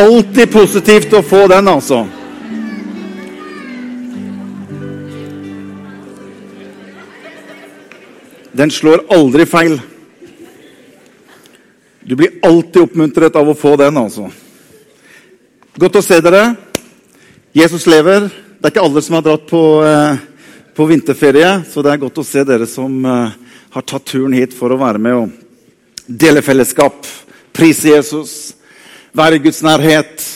alltid positivt å få den, altså. Den slår aldri feil. Du blir alltid oppmuntret av å få den, altså. Godt å se dere. Jesus lever. Det er ikke alle som har dratt på, eh, på vinterferie, så det er godt å se dere som eh, har tatt turen hit for å være med og dele fellesskap, prise Jesus, være i Guds nærhet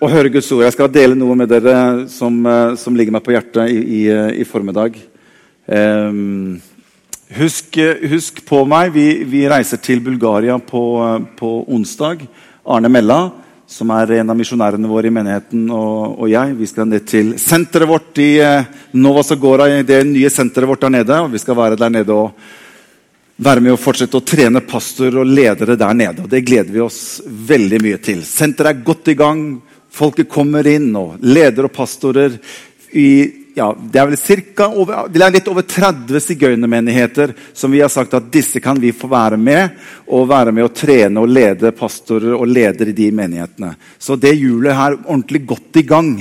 og høre Guds ord. Jeg skal dele noe med dere som, eh, som ligger meg på hjertet i, i, i formiddag. Um, husk, husk, på meg. Vi, vi reiser til Bulgaria på, på, onsdag. Arne Mella, som er en av misjonærene våre i menigheten, og, og, jeg, vi skal ned til senteret vårt i eh, Nova det nye senteret vårt der nede. og Vi skal være der nede og være med å fortsette å trene pastorer og ledere der nede. og Det gleder vi oss veldig mye til. Senteret er godt i gang. Folket kommer inn, og ledere og pastorer i ja, det er vel over, det er litt over 30 sigøynermenigheter som vi har sagt at disse kan vi få være med og være med å trene og lede pastorer og ledere i de menighetene. Så det hjulet er ordentlig godt i gang.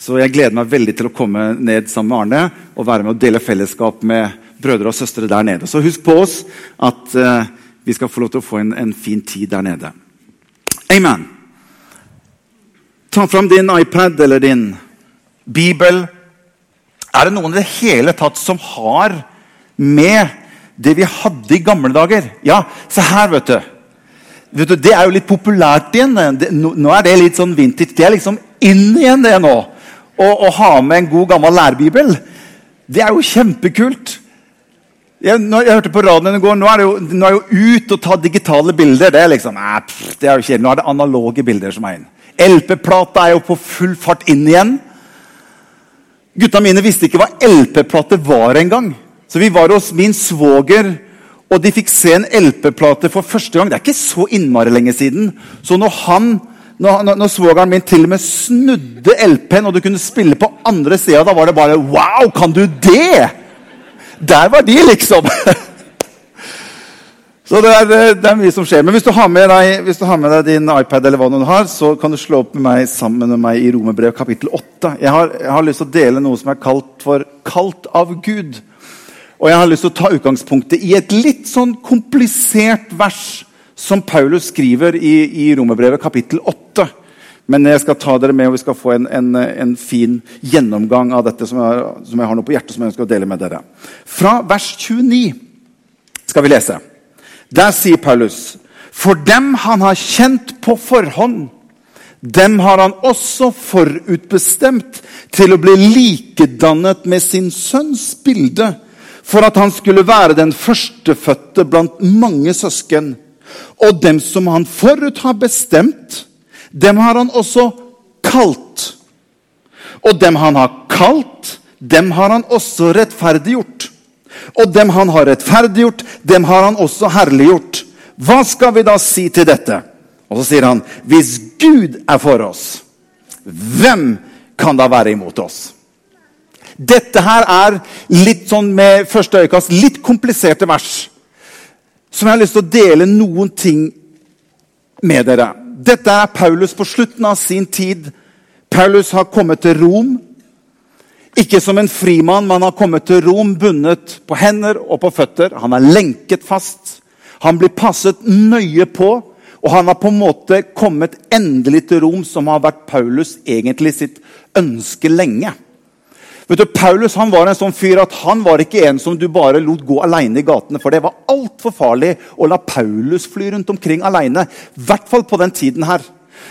Så jeg gleder meg veldig til å komme ned sammen med Arne og være med å dele fellesskap med brødre og søstre der nede. Så husk på oss at eh, vi skal få lov til å få en, en fin tid der nede. Amen. Ta fram din iPad eller din bibel er det noen i det hele tatt som har med det vi hadde i gamle dager? Ja, se her, vet du. vet du det er jo litt populært igjen. Det, nå er det litt sånn vintage. Det er liksom inn igjen, det nå. Å ha med en god, gammel lærebibel. Det er jo kjempekult. Jeg, når jeg hørte på radioen i går, Nå er det jo, nå er jo ut og ta digitale bilder. Det er liksom, nei, pff, det er jo ikke, Nå er det analoge bilder som er inn. LP-plata er jo på full fart inn igjen. Gutta mine visste ikke hva LP-plate var engang. Så vi var hos min svoger, og de fikk se en LP-plate for første gang. Det er ikke så innmari lenge siden. Så når han, når, når svogeren min til og med snudde LP-en, og du kunne spille på andre sida, da var det bare Wow, kan du det?! Der var de, liksom! Så det er, det er, mye som skjer. Men hvis du, deg, hvis du har med deg din iPad, eller hva du har, så kan du slå opp med meg sammen med meg i Romerbrev kapittel 8. Jeg har, jeg har, lyst til å dele noe som er kalt for 'kalt av Gud'. Og jeg har lyst til å ta utgangspunktet i et litt sånn komplisert vers som Paulus skriver i, i Romerbrevet kapittel 8. Men jeg skal ta dere med, og vi skal få en, en, en fin gjennomgang av dette som jeg, som jeg har noe på hjertet som jeg ønsker å dele med dere. Fra vers 29 skal vi lese. Der sier Paulus For dem han har kjent på forhånd, dem har han også forutbestemt til å bli likedannet med sin sønns bilde, for at han skulle være den førstefødte blant mange søsken. Og dem som han forut har bestemt, dem har han også kalt. Og dem han har kalt, dem har han også rettferdiggjort. Og dem han har rettferdiggjort, dem har han også herliggjort. Hva skal vi da si til dette? Og så sier han, hvis Gud er for oss, hvem kan da være imot oss? Dette her er litt sånn med første øyekast, litt kompliserte vers. Som jeg har lyst til å dele noen ting med dere. Dette er Paulus på slutten av sin tid. Paulus har kommet til Rom. Ikke som en frimann, men han har kommet til Rom bundet på hender og på føtter. Han er lenket fast. Han blir passet nøye på. Og han har på en måte kommet endelig til Rom, som har vært Paulus egentlig sitt ønske lenge. Vet du, Paulus han var en sånn fyr at han var ikke en som du bare lot gå alene i gatene. For det var altfor farlig å la Paulus fly rundt omkring alene. I hvert fall på den tiden her.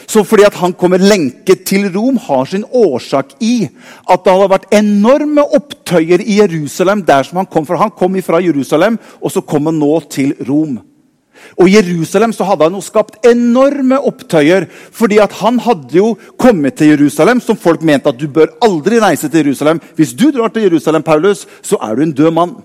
Så fordi at han kommer lenket til Rom, har sin årsak i at det hadde vært enorme opptøyer i Jerusalem der som han kom fra. Han kom fra Jerusalem, og så kom han nå til Rom. Og I Jerusalem så hadde han jo skapt enorme opptøyer. fordi at han hadde jo kommet til Jerusalem, som folk mente at du bør aldri reise til Jerusalem. Hvis du drar til Jerusalem, Paulus, så er du en død mann.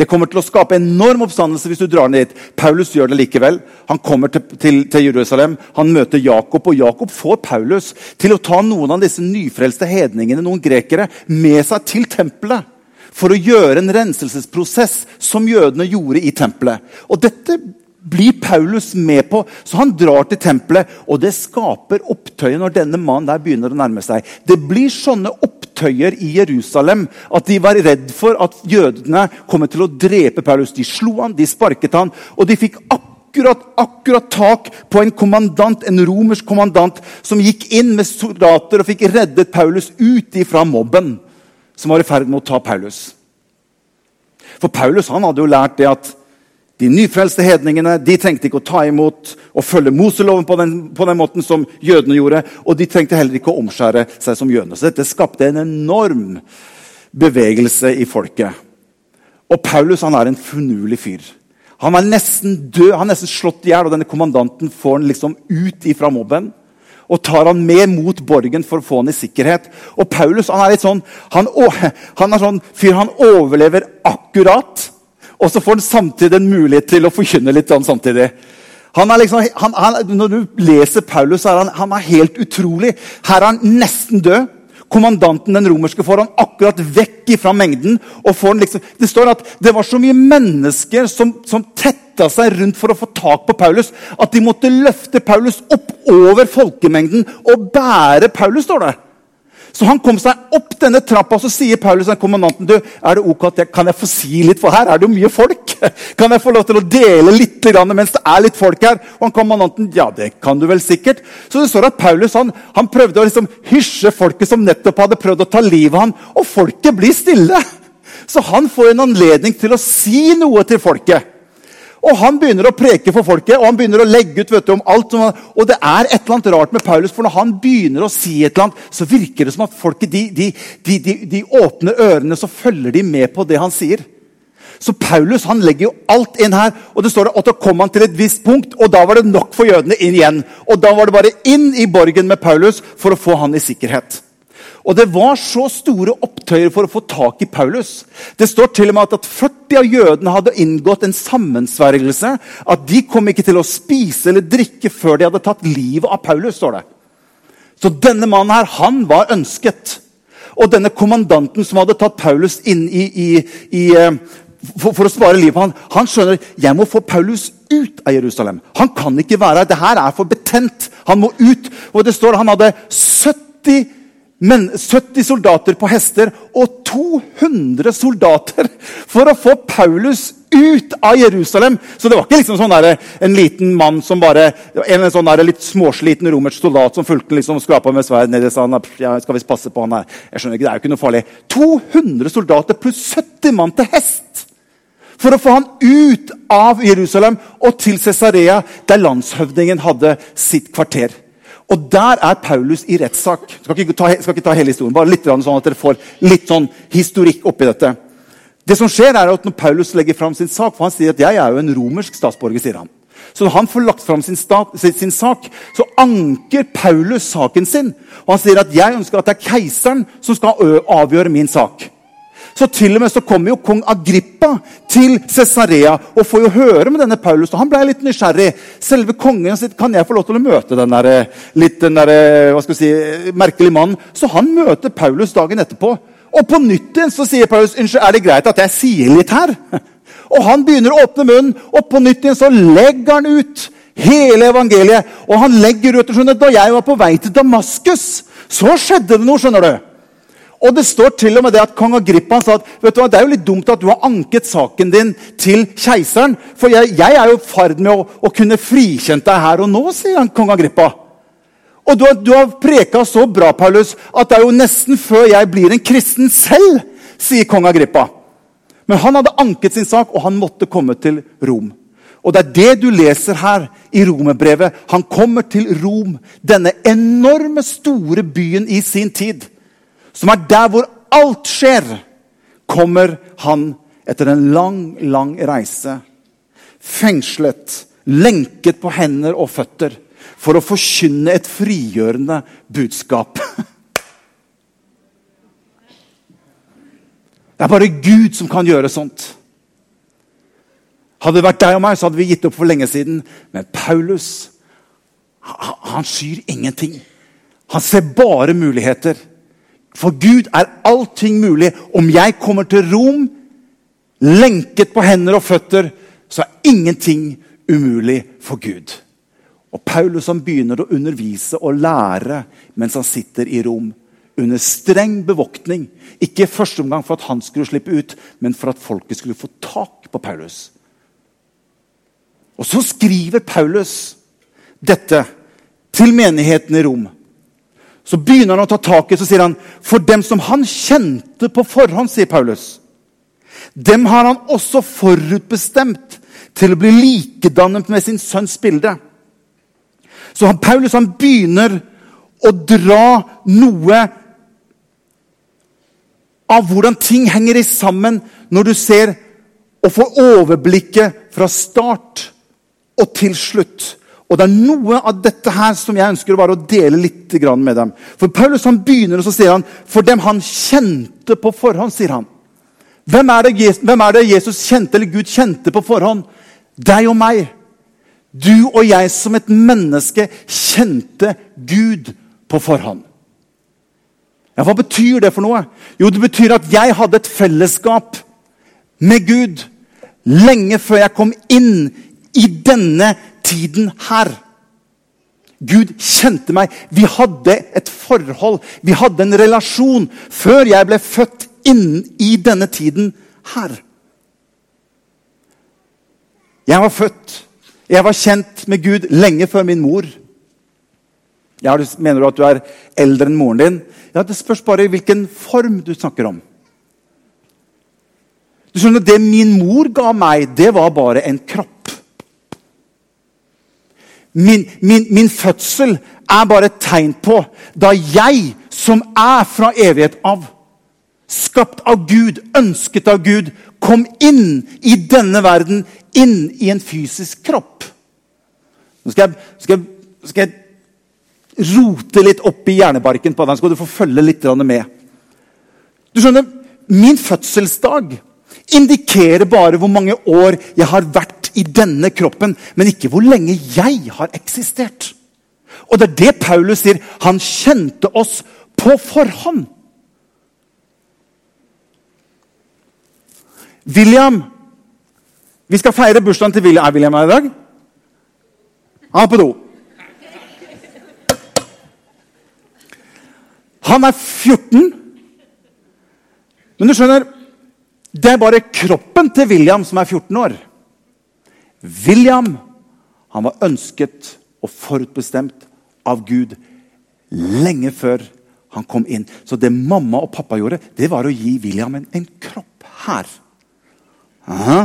Det kommer til å skape enorm oppstandelse hvis du drar ned dit. Paulus gjør det likevel. Han kommer til, til, til, Jerusalem, han møter Jakob, og Jakob får Paulus til å ta noen av disse nyfrelste hedningene, noen grekere, med seg til tempelet. For å gjøre en renselsesprosess som jødene gjorde i tempelet. Og Dette blir Paulus med på. Så han drar til tempelet, og det skaper opptøyer når denne mannen der begynner å nærme seg. Det blir sånne opptøyer i Jerusalem at de var redd for at jødene kommer til å drepe Paulus. De slo han, de sparket han, og de fikk akkurat, akkurat tak på en kommandant, en romersk kommandant som gikk inn med soldater og fikk reddet Paulus ut ifra mobben som var i ferd med å ta Paulus. For Paulus han hadde jo lært det at de nyfrelste hedningene de trengte ikke å ta imot og følge Moseloven på den, på den måten som jødene gjorde. Og de trengte heller ikke å omskjære seg som jødene. Så dette skapte en enorm bevegelse i folket. Og Paulus han er en finurlig fyr. Han er nesten død, han er nesten slått i hjel, og denne kommandanten får han liksom ut ifra mobben. Og tar han med mot borgen for å få han i sikkerhet. Og Paulus han er litt sånn han, han er sånn fyr han overlever akkurat. Og så får han samtidig en mulighet til å forkynne litt samtidig. Han er liksom, han, han, når du leser Paulus, er han, han er helt utrolig. Her er han nesten død. Kommandanten, den romerske, får han akkurat vekk fra mengden. og får han liksom, Det står at det var så mye mennesker som, som tetta seg rundt for å få tak på Paulus, at de måtte løfte Paulus opp over folkemengden og bære Paulus. står det. Så han kom seg opp denne trappa, og så sier Paulus til kommandanten du, er det ok at jeg, kan jeg få si litt, for her er det jo mye folk. Kan jeg få lov til å dele litt mens det er litt folk her? Og han kommandanten ja, det kan du vel sikkert. Så det står at Paulus han, han prøvde å liksom hysje folket som nettopp hadde prøvd å ta livet av ham, og folket blir stille. Så han får en anledning til å si noe til folket. Og Han begynner å preke for folket og han begynner å legge ut du, om alt. og det er et eller annet rart med Paulus, for når han begynner å si et eller annet, så virker det som at folket de, de, de, de åpner ørene så følger de med på det han sier. Så Paulus han legger jo alt inn her. og det står at Da kom han til et visst punkt, og da var det nok for jødene inn igjen. Og Da var det bare inn i borgen med Paulus for å få han i sikkerhet. Og det var så store opptøyer for å få tak i Paulus. Det står til og med at 40 av jødene hadde inngått en sammensvergelse. At de kom ikke til å spise eller drikke før de hadde tatt livet av Paulus. står det. Så denne mannen her, han var ønsket. Og denne kommandanten som hadde tatt Paulus inn i, i, i eh, for, for, å spare livet på han, han skjønner jeg må få Paulus ut av Jerusalem. Han kan ikke være her. Det her er for betent. Han må ut. Og det står han hadde 70 men 70 soldater på hester og 200 soldater for å få Paulus ut av Jerusalem. Så det var ikke liksom sånn der, en liten mann som bare, en sånn der, litt småsliten romersk soldat som fulgte liksom, skrapa med sverd ned i sa ja, skal vi passe på han her. Jeg skjønner ikke, Det er jo ikke noe farlig. 200 soldater pluss 70 mann til hest! For å få han ut av Jerusalem og til Cesarea, der landshøvdingen hadde sitt kvarter. Og der er Paulus i rettssak. Skal, skal ikke ta hele historien, bare litt sånn at dere får litt sånn historikk oppi dette. Det som skjer er at Når Paulus legger fram sin sak for Han sier at jeg er jo en romersk statsborger. sier han. Så når han får lagt fram sin, sin, sak, så anker Paulus saken sin. Og han sier at jeg ønsker at det er keiseren som skal avgjøre min sak. Så til og med så kommer jo kong Agrippa til Cesarea og får jo høre med denne Paulus. og Han ble litt nysgjerrig. Selve kongen sitt, Kan jeg få lov til å møte den der, litt den der, hva skal si, merkelige mannen? Så han møter Paulus dagen etterpå. Og på nytt igjen så sier Paulus unnskyld, er det greit at jeg sier litt her. Og han begynner å åpne munnen, og på nytt igjen så legger han ut hele evangeliet. Og han legger ut, skjønner, Da jeg var på vei til Damaskus, så skjedde det noe. skjønner du. Og det står til og med det at kong Agrippa sa at vet du hva, det er jo litt dumt at du har anket saken din til keiseren. For jeg, jeg er jo i ferd med å, å, kunne frikjent deg her og nå, sier han, kong Agrippa. Og du, du har preka så bra, Paulus, at det er jo nesten før jeg blir en kristen selv, sier kong Agrippa. Men han hadde anket sin sak, og han måtte komme til Rom. Og det er det du leser her i romerbrevet. Han kommer til Rom, denne enorme, store byen i sin tid som er der hvor alt skjer, kommer han etter en lang, lang reise. Fengslet, lenket på hender og føtter for å forkynne et frigjørende budskap. Det er bare Gud som kan gjøre sånt. Hadde det vært deg og meg, så hadde vi gitt opp for lenge siden. Men Paulus han skyr ingenting. Han ser bare muligheter. For Gud er allting mulig. Om jeg kommer til Rom lenket på hender og føtter, så er ingenting umulig for Gud. Og Paulus han begynner å undervise og lære mens han sitter i Rom. Under streng bevoktning. Ikke i første omgang for at han skulle slippe ut, men for at folket skulle få tak på Paulus. Og så skriver Paulus dette til menigheten i Rom. Så begynner han å ta tak i så sier han, For dem som han kjente på forhånd, sier Paulus, dem har han også forutbestemt til å bli likedannet med sin sønns bilde. Så han, Paulus han begynner å dra noe av hvordan ting henger i sammen når du ser og får overblikket fra start og til slutt. Og Det er noe av dette her som jeg ønsker å, å dele litt med dem. For Paulus han begynner og så sier han, for dem han kjente på forhånd. sier han. Hvem er, det, hvem er det Jesus kjente, eller Gud kjente på forhånd? Deg og meg. Du og jeg som et menneske kjente Gud på forhånd. Ja, Hva betyr det for noe? Jo, det betyr at jeg hadde et fellesskap med Gud lenge før jeg kom inn i denne tiden her. Gud kjente meg. Vi hadde et forhold, vi hadde en relasjon, før jeg ble født inn i denne tiden her. Jeg var født, jeg var kjent med Gud lenge før min mor. Ja, mener du at du er eldre enn moren din? Ja, Det spørs bare hvilken form du snakker om. Du skjønner, Det min mor ga meg, det var bare en kropp. Min, min, min, fødsel er bare et tegn på da jeg, som er fra evighet av, skapt av Gud, ønsket av Gud, kom inn i denne verden, inn i en fysisk kropp. Nå skal jeg, skal jeg, skal jeg rote litt opp i hjernebarken på deg, så skal du få følge litt med. Du skjønner, Min fødselsdag indikerer bare hvor mange år jeg har vært i denne kroppen, men ikke hvor lenge jeg har eksistert. Og det er det Paulus sier. Han kjente oss på forhånd. William Vi skal feire bursdagen til William. Er William her i dag? Han er på do. Han er 14. Men du skjønner det er bare kroppen til William som er 14 år. William han var ønsket og forutbestemt av Gud lenge før han kom inn. Så det mamma og pappa gjorde, det var å gi William en, en kropp her. Aha.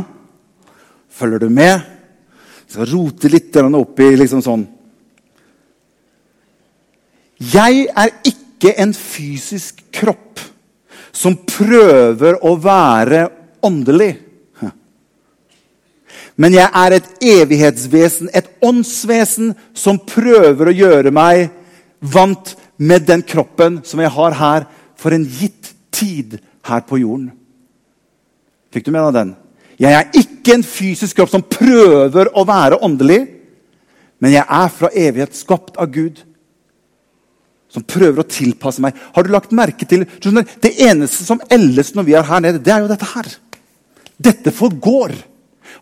Følger du med? Jeg skal rote litt oppi liksom sånn Jeg er ikke en fysisk kropp som prøver å være åndelig. Men jeg er et evighetsvesen, et åndsvesen, som prøver å gjøre meg vant med den kroppen som jeg har her, for en gitt tid her på jorden. Fikk du med deg den? Jeg er ikke en fysisk kropp som prøver å være åndelig, men jeg er fra evighet skapt av Gud som prøver å tilpasse meg. Har du lagt merke til Det eneste som eldes når vi er her nede, det er jo dette her. Dette forgår.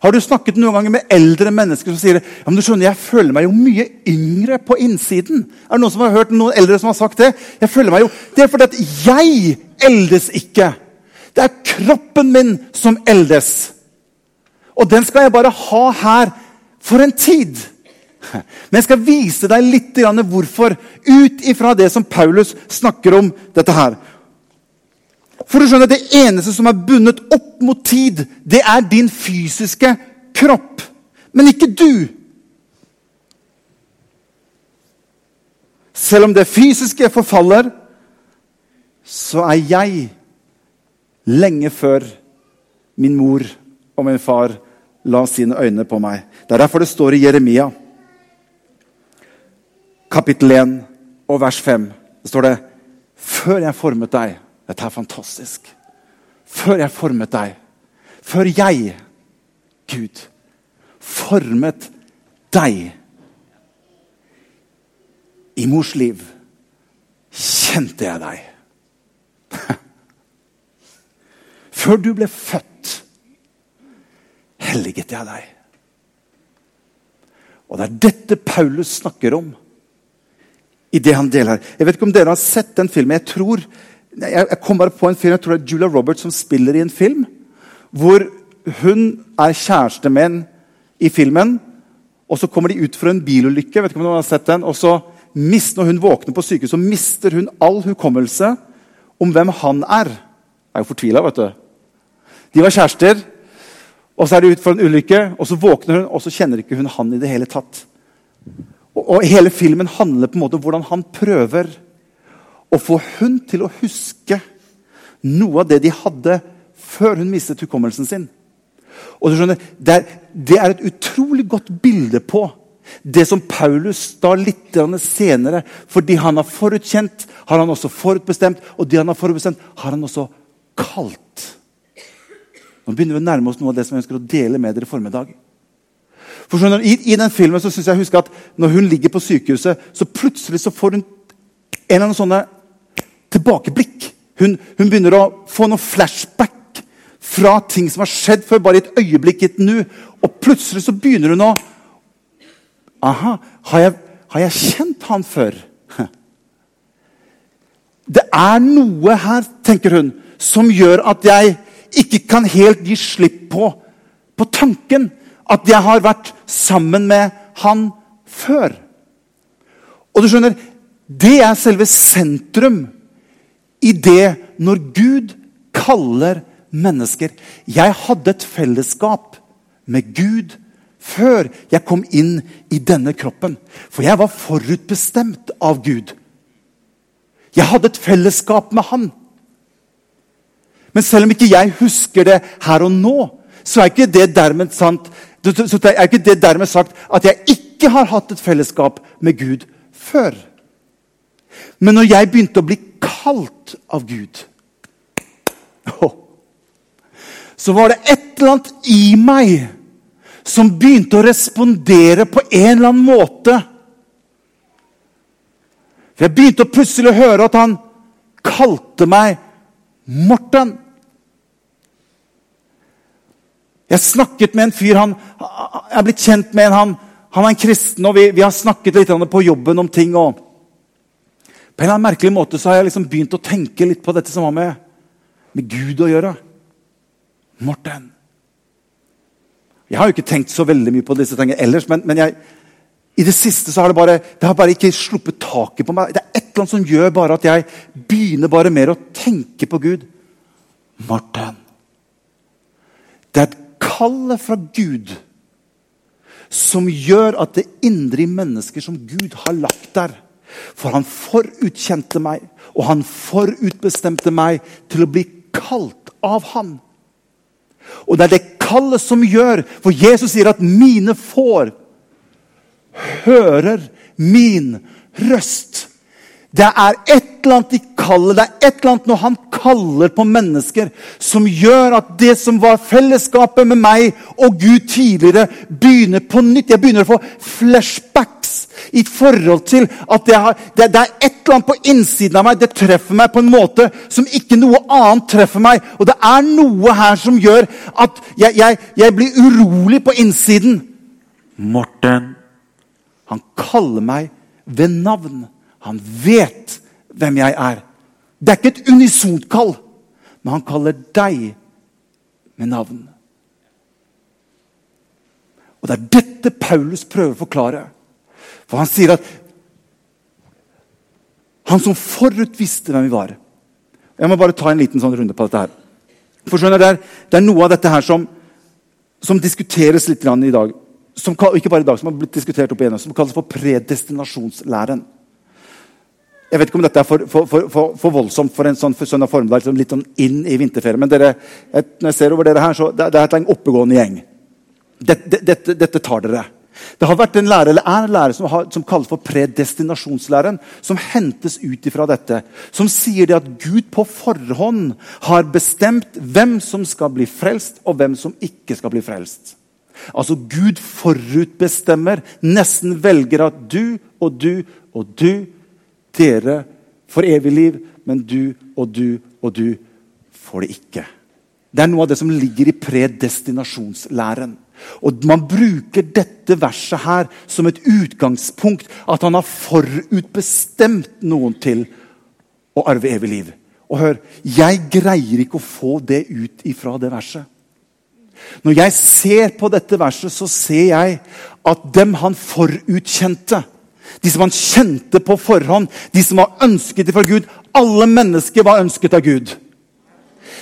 Har du snakket noen ganger med eldre mennesker som sier ja, men du skjønner, jeg føler meg jo mye yngre på innsiden? Er det noen som har hørt noen eldre som har sagt det? Jeg føler meg jo, Det er fordi at jeg eldes ikke. Det er kroppen min som eldes. Og den skal jeg bare ha her for en tid. Men jeg skal vise deg litt hvorfor, ut ifra det som Paulus snakker om dette her. For du skjønner, Det eneste som er bundet opp mot tid, det er din fysiske kropp. Men ikke du. Selv om det fysiske forfaller, så er jeg lenge før min mor og min far la sine øyne på meg. Det er derfor det står i Jeremia kapittel 1 og vers 5 det står det Før jeg formet deg Dette er fantastisk. Før jeg formet deg, før jeg, Gud, formet deg i mors liv, kjente jeg deg. Før du ble født, helliget jeg deg. Og det er dette Paulus snakker om i det han deler. Jeg vet ikke om dere har sett den filmen. Jeg tror, jeg kom bare på en film, jeg tror det er Julia Roberts som spiller i en film. Hvor hun er kjæreste med en i filmen. Og så kommer de ut fra en bilulykke. vet ikke om dere har sett den, og så mister, Når hun våkner på sykehuset, mister hun all hukommelse om hvem han er. Jeg er jo fortvila, vet du. De var kjærester, og så er de ut for en ulykke, og så våkner hun, og så kjenner ikke hun han i det hele tatt. Og, og Hele filmen handler på en måte om hvordan han prøver å få hun til å huske noe av det de hadde før hun mistet hukommelsen sin. Og du skjønner, det er, det er et utrolig godt bilde på det som Paulus da litt senere Fordi han har forutkjent, har han også forutbestemt. Og de han har forutbestemt, har han også kalt. Nå begynner vi å nærme oss noe av det som jeg ønsker å dele med dere i formiddag. For skjønner, i, i, den filmen så synes jeg husker at når hun ligger på sykehuset, så plutselig så får hun en eller annen sånne tilbakeblikk. Hun, hun begynner å få noen flashback fra ting som har skjedd før, bare i et øyeblikk, i et nu. Og plutselig så begynner hun å Aha, har jeg, har jeg kjent han før? Det er noe her, tenker hun, som gjør at jeg ikke kan helt gi slipp på, på tanken at jeg har vært sammen med han før. Og du skjønner, det er selve sentrum i det når Gud kaller mennesker. Jeg hadde et fellesskap med Gud før jeg kom inn i denne kroppen. For jeg var forutbestemt av Gud. Jeg hadde et fellesskap med Han. Men selv om ikke jeg husker det her og nå, så er ikke det dermed sant er ikke det dermed sagt at jeg ikke har hatt et fellesskap med Gud før. Men når jeg begynte å bli kalt av Gud, så var det et eller annet i meg som begynte å respondere på en eller annen måte. For Jeg begynte å plutselig å høre at han kalte meg Morten. Jeg snakket med en fyr han, Jeg er blitt kjent med en, han, han er en kristen, og vi, vi har snakket litt på jobben om ting. og På en eller annen merkelig måte så har jeg liksom begynt å tenke litt på dette som har med, med Gud å gjøre. Morten. Jeg har jo ikke tenkt så veldig mye på disse tingene ellers, men, men jeg, i det siste så har det bare det har bare ikke sluppet taket på meg. Det er et eller annet som gjør bare at jeg begynner bare mer å tenke på Gud. Martin. Det er et kall fra Gud som gjør at det indre i mennesker som Gud har lagt der For han forutkjente meg, og han forutbestemte meg til å bli kalt av han. Og det er det kallet som gjør For Jesus sier at 'mine får hører min røst'. Det er et eller annet i kallet, det er et eller annet når han kaller på mennesker, som gjør at det som var fellesskapet med meg og Gud tidligere, begynner på nytt. Jeg begynner å få flashbacks i forhold til at har, det, det, er et eller annet på innsiden av meg. Det treffer meg på en måte som ikke noe annet treffer meg. Og det er noe her som gjør at jeg, jeg, jeg blir urolig på innsiden. Morten. Han kaller meg ved navn. Han vet hvem jeg er. Det er ikke et unisont kall, men han kaller deg med navn. Og Det er dette Paulus prøver å forklare. For han sier at han som forut visste hvem vi var Jeg må bare ta en liten sånn runde på dette. her. For skjønner det er, det er noe av dette her som, som diskuteres litt i dag. Som, ikke bare i dag, som har blitt diskutert opp igjennom, som kalles for predestinasjonslæren. Jeg vet ikke om dette er for, for, for, for voldsomt for en sånn søndag formiddag, liksom litt sånn inn i vinterferien. Men dere, når jeg ser over dere her, så det, det er en oppegående gjeng. Dette, dette, dette, tar dere. Det har vært en lærer, eller er en lærer som, som kalles for predestinasjonslæren, som hentes ut ifra dette. Som sier det at Gud på forhånd har bestemt hvem som skal bli frelst, og hvem som ikke skal bli frelst. Altså Gud forutbestemmer, nesten velger at du og du og du dere får evig liv, men du og du og du får det ikke. Det er noe av det som ligger i predestinasjonslæren. Og Man bruker dette verset her som et utgangspunkt. At han har forutbestemt noen til å arve evig liv. Og hør, jeg greier ikke å få det ut ifra det verset. Når jeg ser på dette verset, så ser jeg at dem han forutkjente, de som han kjente på forhånd, de som var ønsket fra Gud Alle mennesker var ønsket av Gud.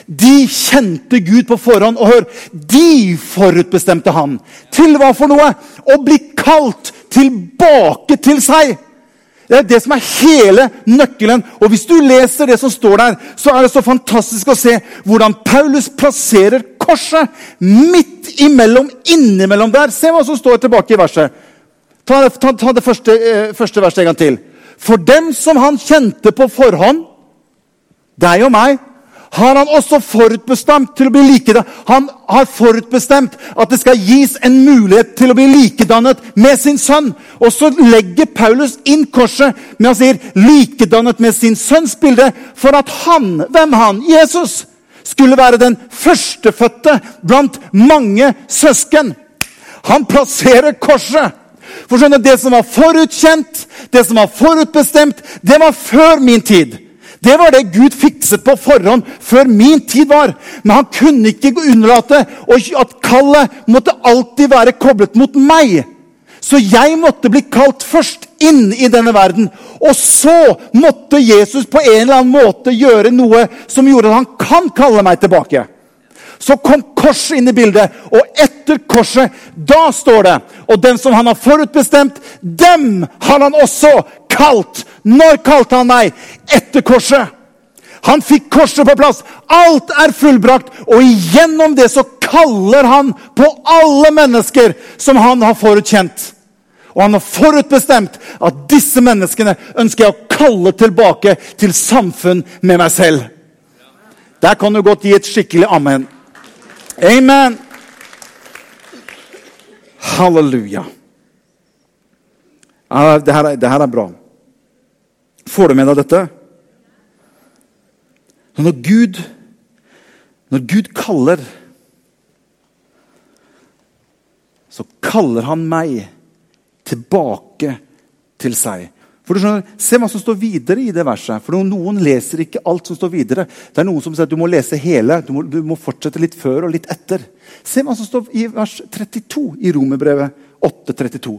De kjente Gud på forhånd, og hør, de forutbestemte han. Til hva for noe? Å bli kalt tilbake til seg. Det er det som er hele nøkkelen. Og Hvis du leser det som står der, så er det så fantastisk å se hvordan Paulus plasserer korset midt imellom, innimellom der. Se hva som står tilbake i verset. Ta, ta, ta det første, eh, første verset en gang til. For dem som han kjente på forhånd, deg og meg, har han også forutbestemt til å bli likedannet. Han har forutbestemt at det skal gis en mulighet til å bli likedannet med sin sønn. Og så legger Paulus inn korset med han sier 'likedannet med sin sønns bilde', for at han, hvem han, Jesus, skulle være den førstefødte blant mange søsken. Han plasserer korset. For skjønner, Det som var forutkjent, det som var forutbestemt, det var før min tid. Det var det Gud fikset på forhånd før min tid var. Men han kunne ikke unnlate at kallet måtte alltid være koblet mot meg. Så jeg måtte bli kalt først inn i denne verden. Og så måtte Jesus på en eller annen måte gjøre noe som gjorde at han kan kalle meg tilbake. Så kom korset inn i bildet, og etter korset, da står det Og den som han har forutbestemt, dem har han også kalt. Når kalte han meg? Etter korset. Han fikk korset på plass. Alt er fullbrakt. Og igjennom det så kaller han på alle mennesker som han har forutkjent. Og han har forutbestemt at disse menneskene ønsker jeg å kalle tilbake til samfunn med meg selv. Der kan du godt gi et skikkelig amen. Amen. Halleluja. Ja, det her er bra. Får du med deg dette? Når Gud, når Gud kaller, så kaller han meg tilbake til seg. For du skjønner, Se hva som står videre i det verset. For Noen leser ikke alt som står videre. Det er Noen som sier at du må lese hele. Du må, du må fortsette litt før og litt etter. Se hva som står i vers 32 i Romerbrevet 8.32.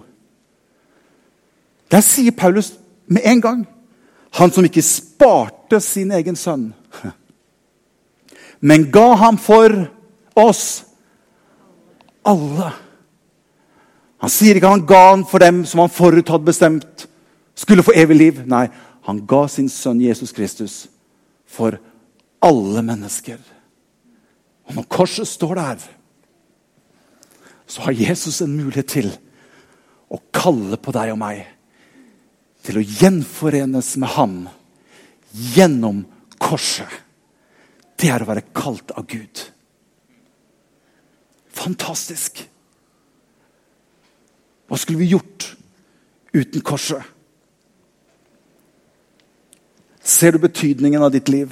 Der sier Paulus med en gang Han som ikke sparte sin egen sønn, men ga ham for oss alle. Han sier ikke han ga han for dem som han forut hadde bestemt skulle få evig liv. Nei, han ga sin sønn Jesus Kristus for alle mennesker. Og når korset står der, så har Jesus en mulighet til å kalle på deg og meg til å gjenforenes med ham gjennom korset. Det er å være kalt av Gud. Fantastisk! Hva skulle vi gjort uten korset? Ser du betydningen av ditt liv?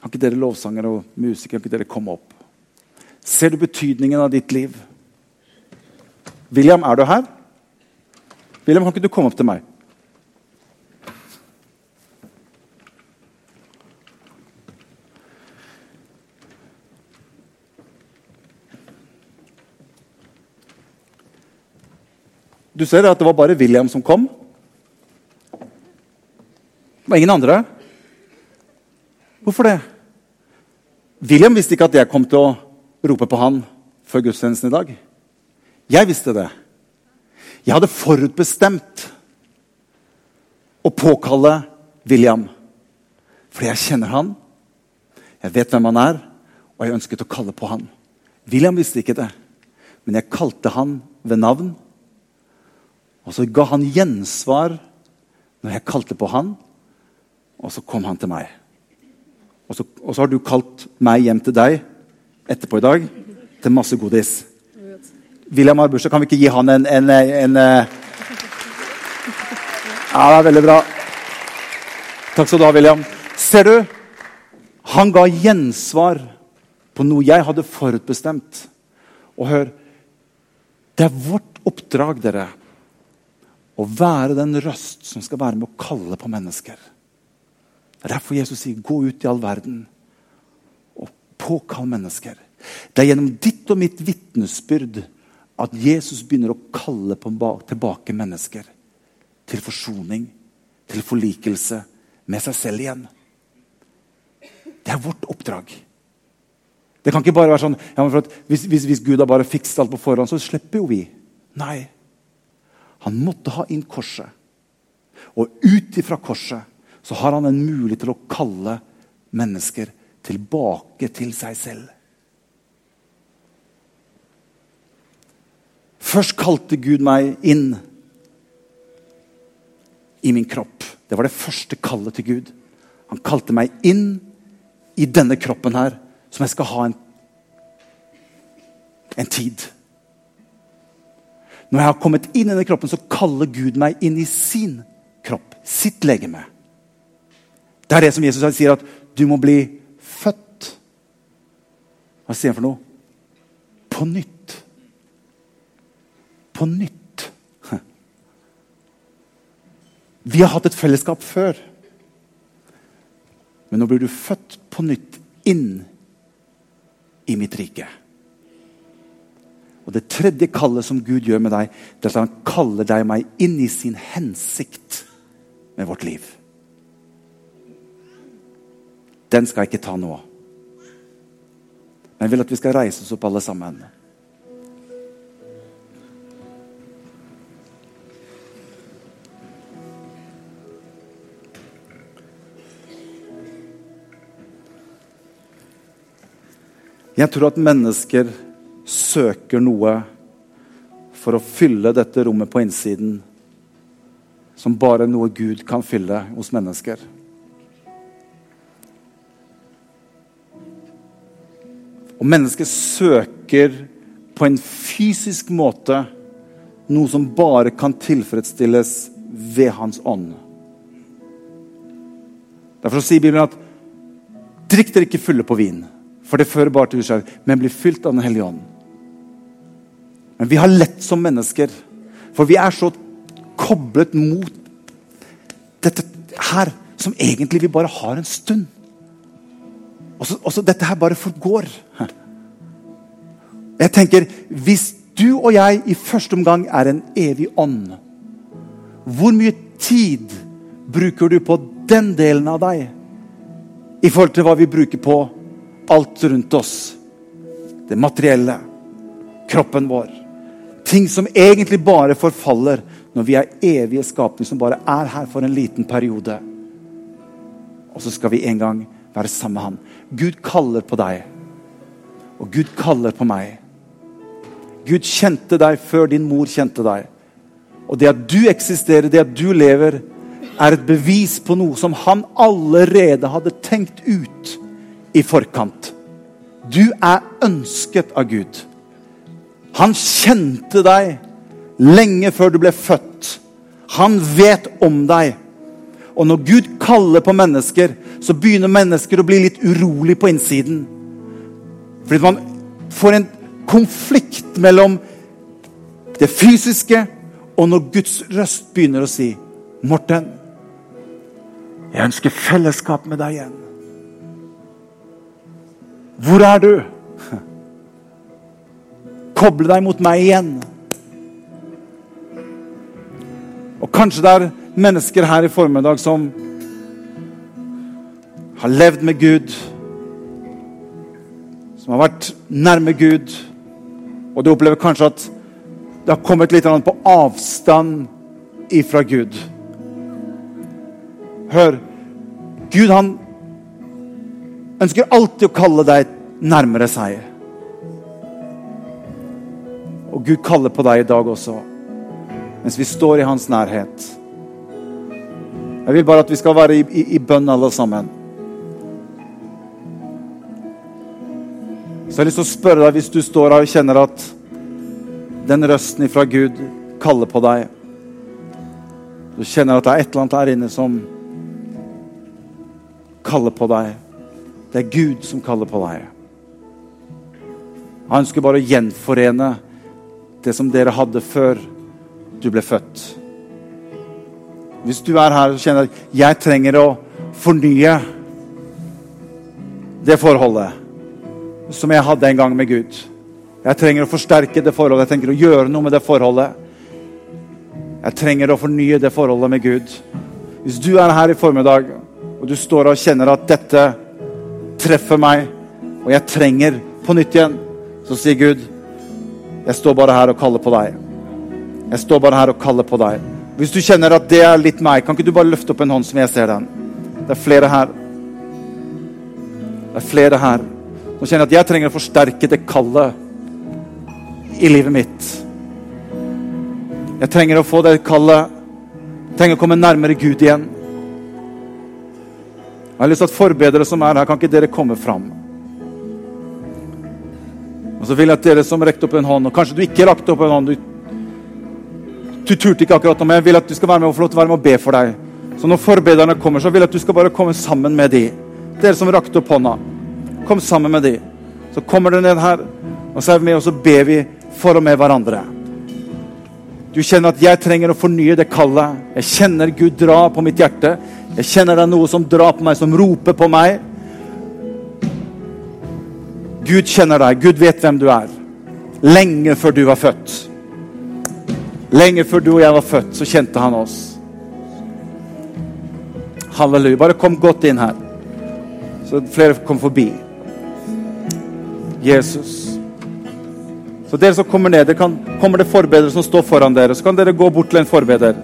Kan ikke dere lovsangere og musikere kan ikke dere komme opp? Ser du betydningen av ditt liv? William, er du her? William, kan ikke du komme opp til meg? Du ser at det var bare William som kom. Det var ingen andre. Hvorfor det? William visste ikke at jeg kom til å rope på han før gudstjenesten i dag. Jeg visste det. Jeg hadde forutbestemt å påkalle William. Fordi jeg kjenner han, jeg vet hvem han er, og jeg ønsket å kalle på han. William visste ikke det, men jeg kalte han ved navn. Og så ga han gjensvar når jeg kalte på han, og så kom han til meg. Og så, og så, har du kalt meg hjem til deg etterpå i dag til masse godis. William har. Kan vi ikke gi han en, en, en, en eh? Ja, det er veldig bra. Takk skal du ha, William. Ser du? Han ga gjensvar på noe jeg hadde forutbestemt. Og hør, Det er vårt oppdrag, dere, å være den røst som skal være med å kalle på mennesker. Det er derfor Jesus sier 'gå ut i all verden' og påkall mennesker. Det er gjennom ditt og mitt vitnesbyrd at Jesus begynner å kalle tilbake mennesker til forsoning, til forlikelse med seg selv igjen. Det er vårt oppdrag. Det kan ikke bare være sånn ja, hvis, hvis, hvis, Gud har bare fikset alt på forhånd, så slipper jo vi. Nei. Han måtte ha inn korset. Og ut ifra korset så har han en mulighet til å kalle mennesker tilbake til seg selv. Først kalte Gud meg inn i min kropp. Det var det første kallet til Gud. Han kalte meg inn i denne kroppen her, som jeg skal ha en, en tid. Når jeg har kommet inn i denne kroppen, så kaller Gud meg inn i sin kropp. Sitt legeme. Det er det som Jesus sier, at du må bli født. Hva sier han for noe? På nytt. På nytt. Vi har hatt et fellesskap før. Men nå blir du født på nytt inn i mitt rike. Og Det tredje kallet som Gud gjør med deg, det er at han kaller deg og meg inn i sin hensikt med vårt liv. Den skal jeg ikke ta nå. Men jeg vil at vi skal reise oss opp alle sammen. Jeg tror at mennesker søker noe for å fylle dette rommet på innsiden som bare noe Gud kan fylle hos mennesker. Og mennesket søker på en fysisk måte noe som bare kan tilfredsstilles ved Hans ånd. Derfor sier Bibelen at drikk dere ikke fulle på vin, for det fører bare til uskjær, men bli fylt av Den hellige ånd. Men vi har lett som mennesker, for vi er så koblet mot dette her som egentlig vi bare har en stund. Og så, dette her bare forgår. Jeg tenker, Hvis du og jeg i første omgang er en evig ånd, hvor mye tid bruker du på den delen av deg i forhold til hva vi bruker på alt rundt oss? Det materielle, kroppen vår. Ting som egentlig bare forfaller når vi er evige skapninger som bare er her for en liten periode. Og så skal vi en gang være sammen med Han. Gud kaller på deg, og Gud kaller på meg. Gud kjente deg før din mor kjente deg. Og det at du eksisterer, det at du lever, er et bevis på noe som han allerede hadde tenkt ut i forkant. Du er ønsket av Gud. Han kjente deg lenge før du ble født. Han vet om deg. Og når Gud kaller på mennesker, så begynner mennesker å bli litt urolig på innsiden. Fordi man får en konflikt mellom det fysiske og når Guds røst begynner å si 'Morten, jeg ønsker fellesskap med deg igjen'. Hvor er du? Koble deg mot meg igjen. Og kanskje det er mennesker her i formiddag som har levd med Gud, som har vært nærme Gud, og du opplever kanskje at det har kommet litt på avstand ifra Gud. Hør. Gud han ønsker alltid å kalle deg nærmere seg. Og Gud kaller på deg i dag også, mens vi står i hans nærhet. Jeg vil bare at vi skal være i, i, i bønn, alle sammen. Så jeg har lyst til å spørre deg, hvis du står her og kjenner at den røsten fra Gud kaller på deg Du kjenner at det er et eller annet der inne som kaller på deg. Det er Gud som kaller på deg. Han ønsker bare å gjenforene det som dere hadde før du ble født. Hvis du er her og kjenner at jeg trenger å fornye det forholdet som jeg hadde en gang med Gud. Jeg trenger å forsterke det forholdet, jeg trenger å gjøre noe med det forholdet. Jeg trenger å fornye det forholdet med Gud. Hvis du er her i formiddag og du står og kjenner at dette treffer meg, og jeg trenger på nytt igjen, så sier Gud, jeg står bare her og kaller på deg. Jeg står bare her og kaller på deg. Hvis du kjenner at det er litt meg, kan ikke du bare løfte opp en hånd som jeg ser den? Det er flere her. Det er flere her som kjenner at jeg trenger å forsterke det kallet i livet mitt. Jeg trenger å få det kallet Jeg trenger å komme nærmere Gud igjen. Jeg har lyst til at forbedere som er her, kan ikke dere komme fram? Og så vil jeg at dere som rekte opp en hånd, og kanskje du ikke rakte opp en hånd du, du turte ikke akkurat nå, men jeg vil at du skal være med og få lov til å være med og be for deg. Så når forbederne kommer, så vil jeg at du skal bare komme sammen med de. Dere som rakte opp hånda, kom sammen med de. Så kommer dere ned her, og så er vi med, og så ber vi for og med hverandre. Du kjenner at jeg trenger å fornye det kallet. Jeg kjenner Gud dra på mitt hjerte. Jeg kjenner det er noe som drar på meg, som roper på meg. Gud kjenner deg. Gud vet hvem du er. Lenge før du var født. Lenge før du og jeg var født, så kjente han oss. Halleluja. Bare kom godt inn her, så flere kom forbi. Jesus. Så dere som kommer ned, det kan, kommer det forbedere som står foran dere, så kan dere gå bort til en forbeder.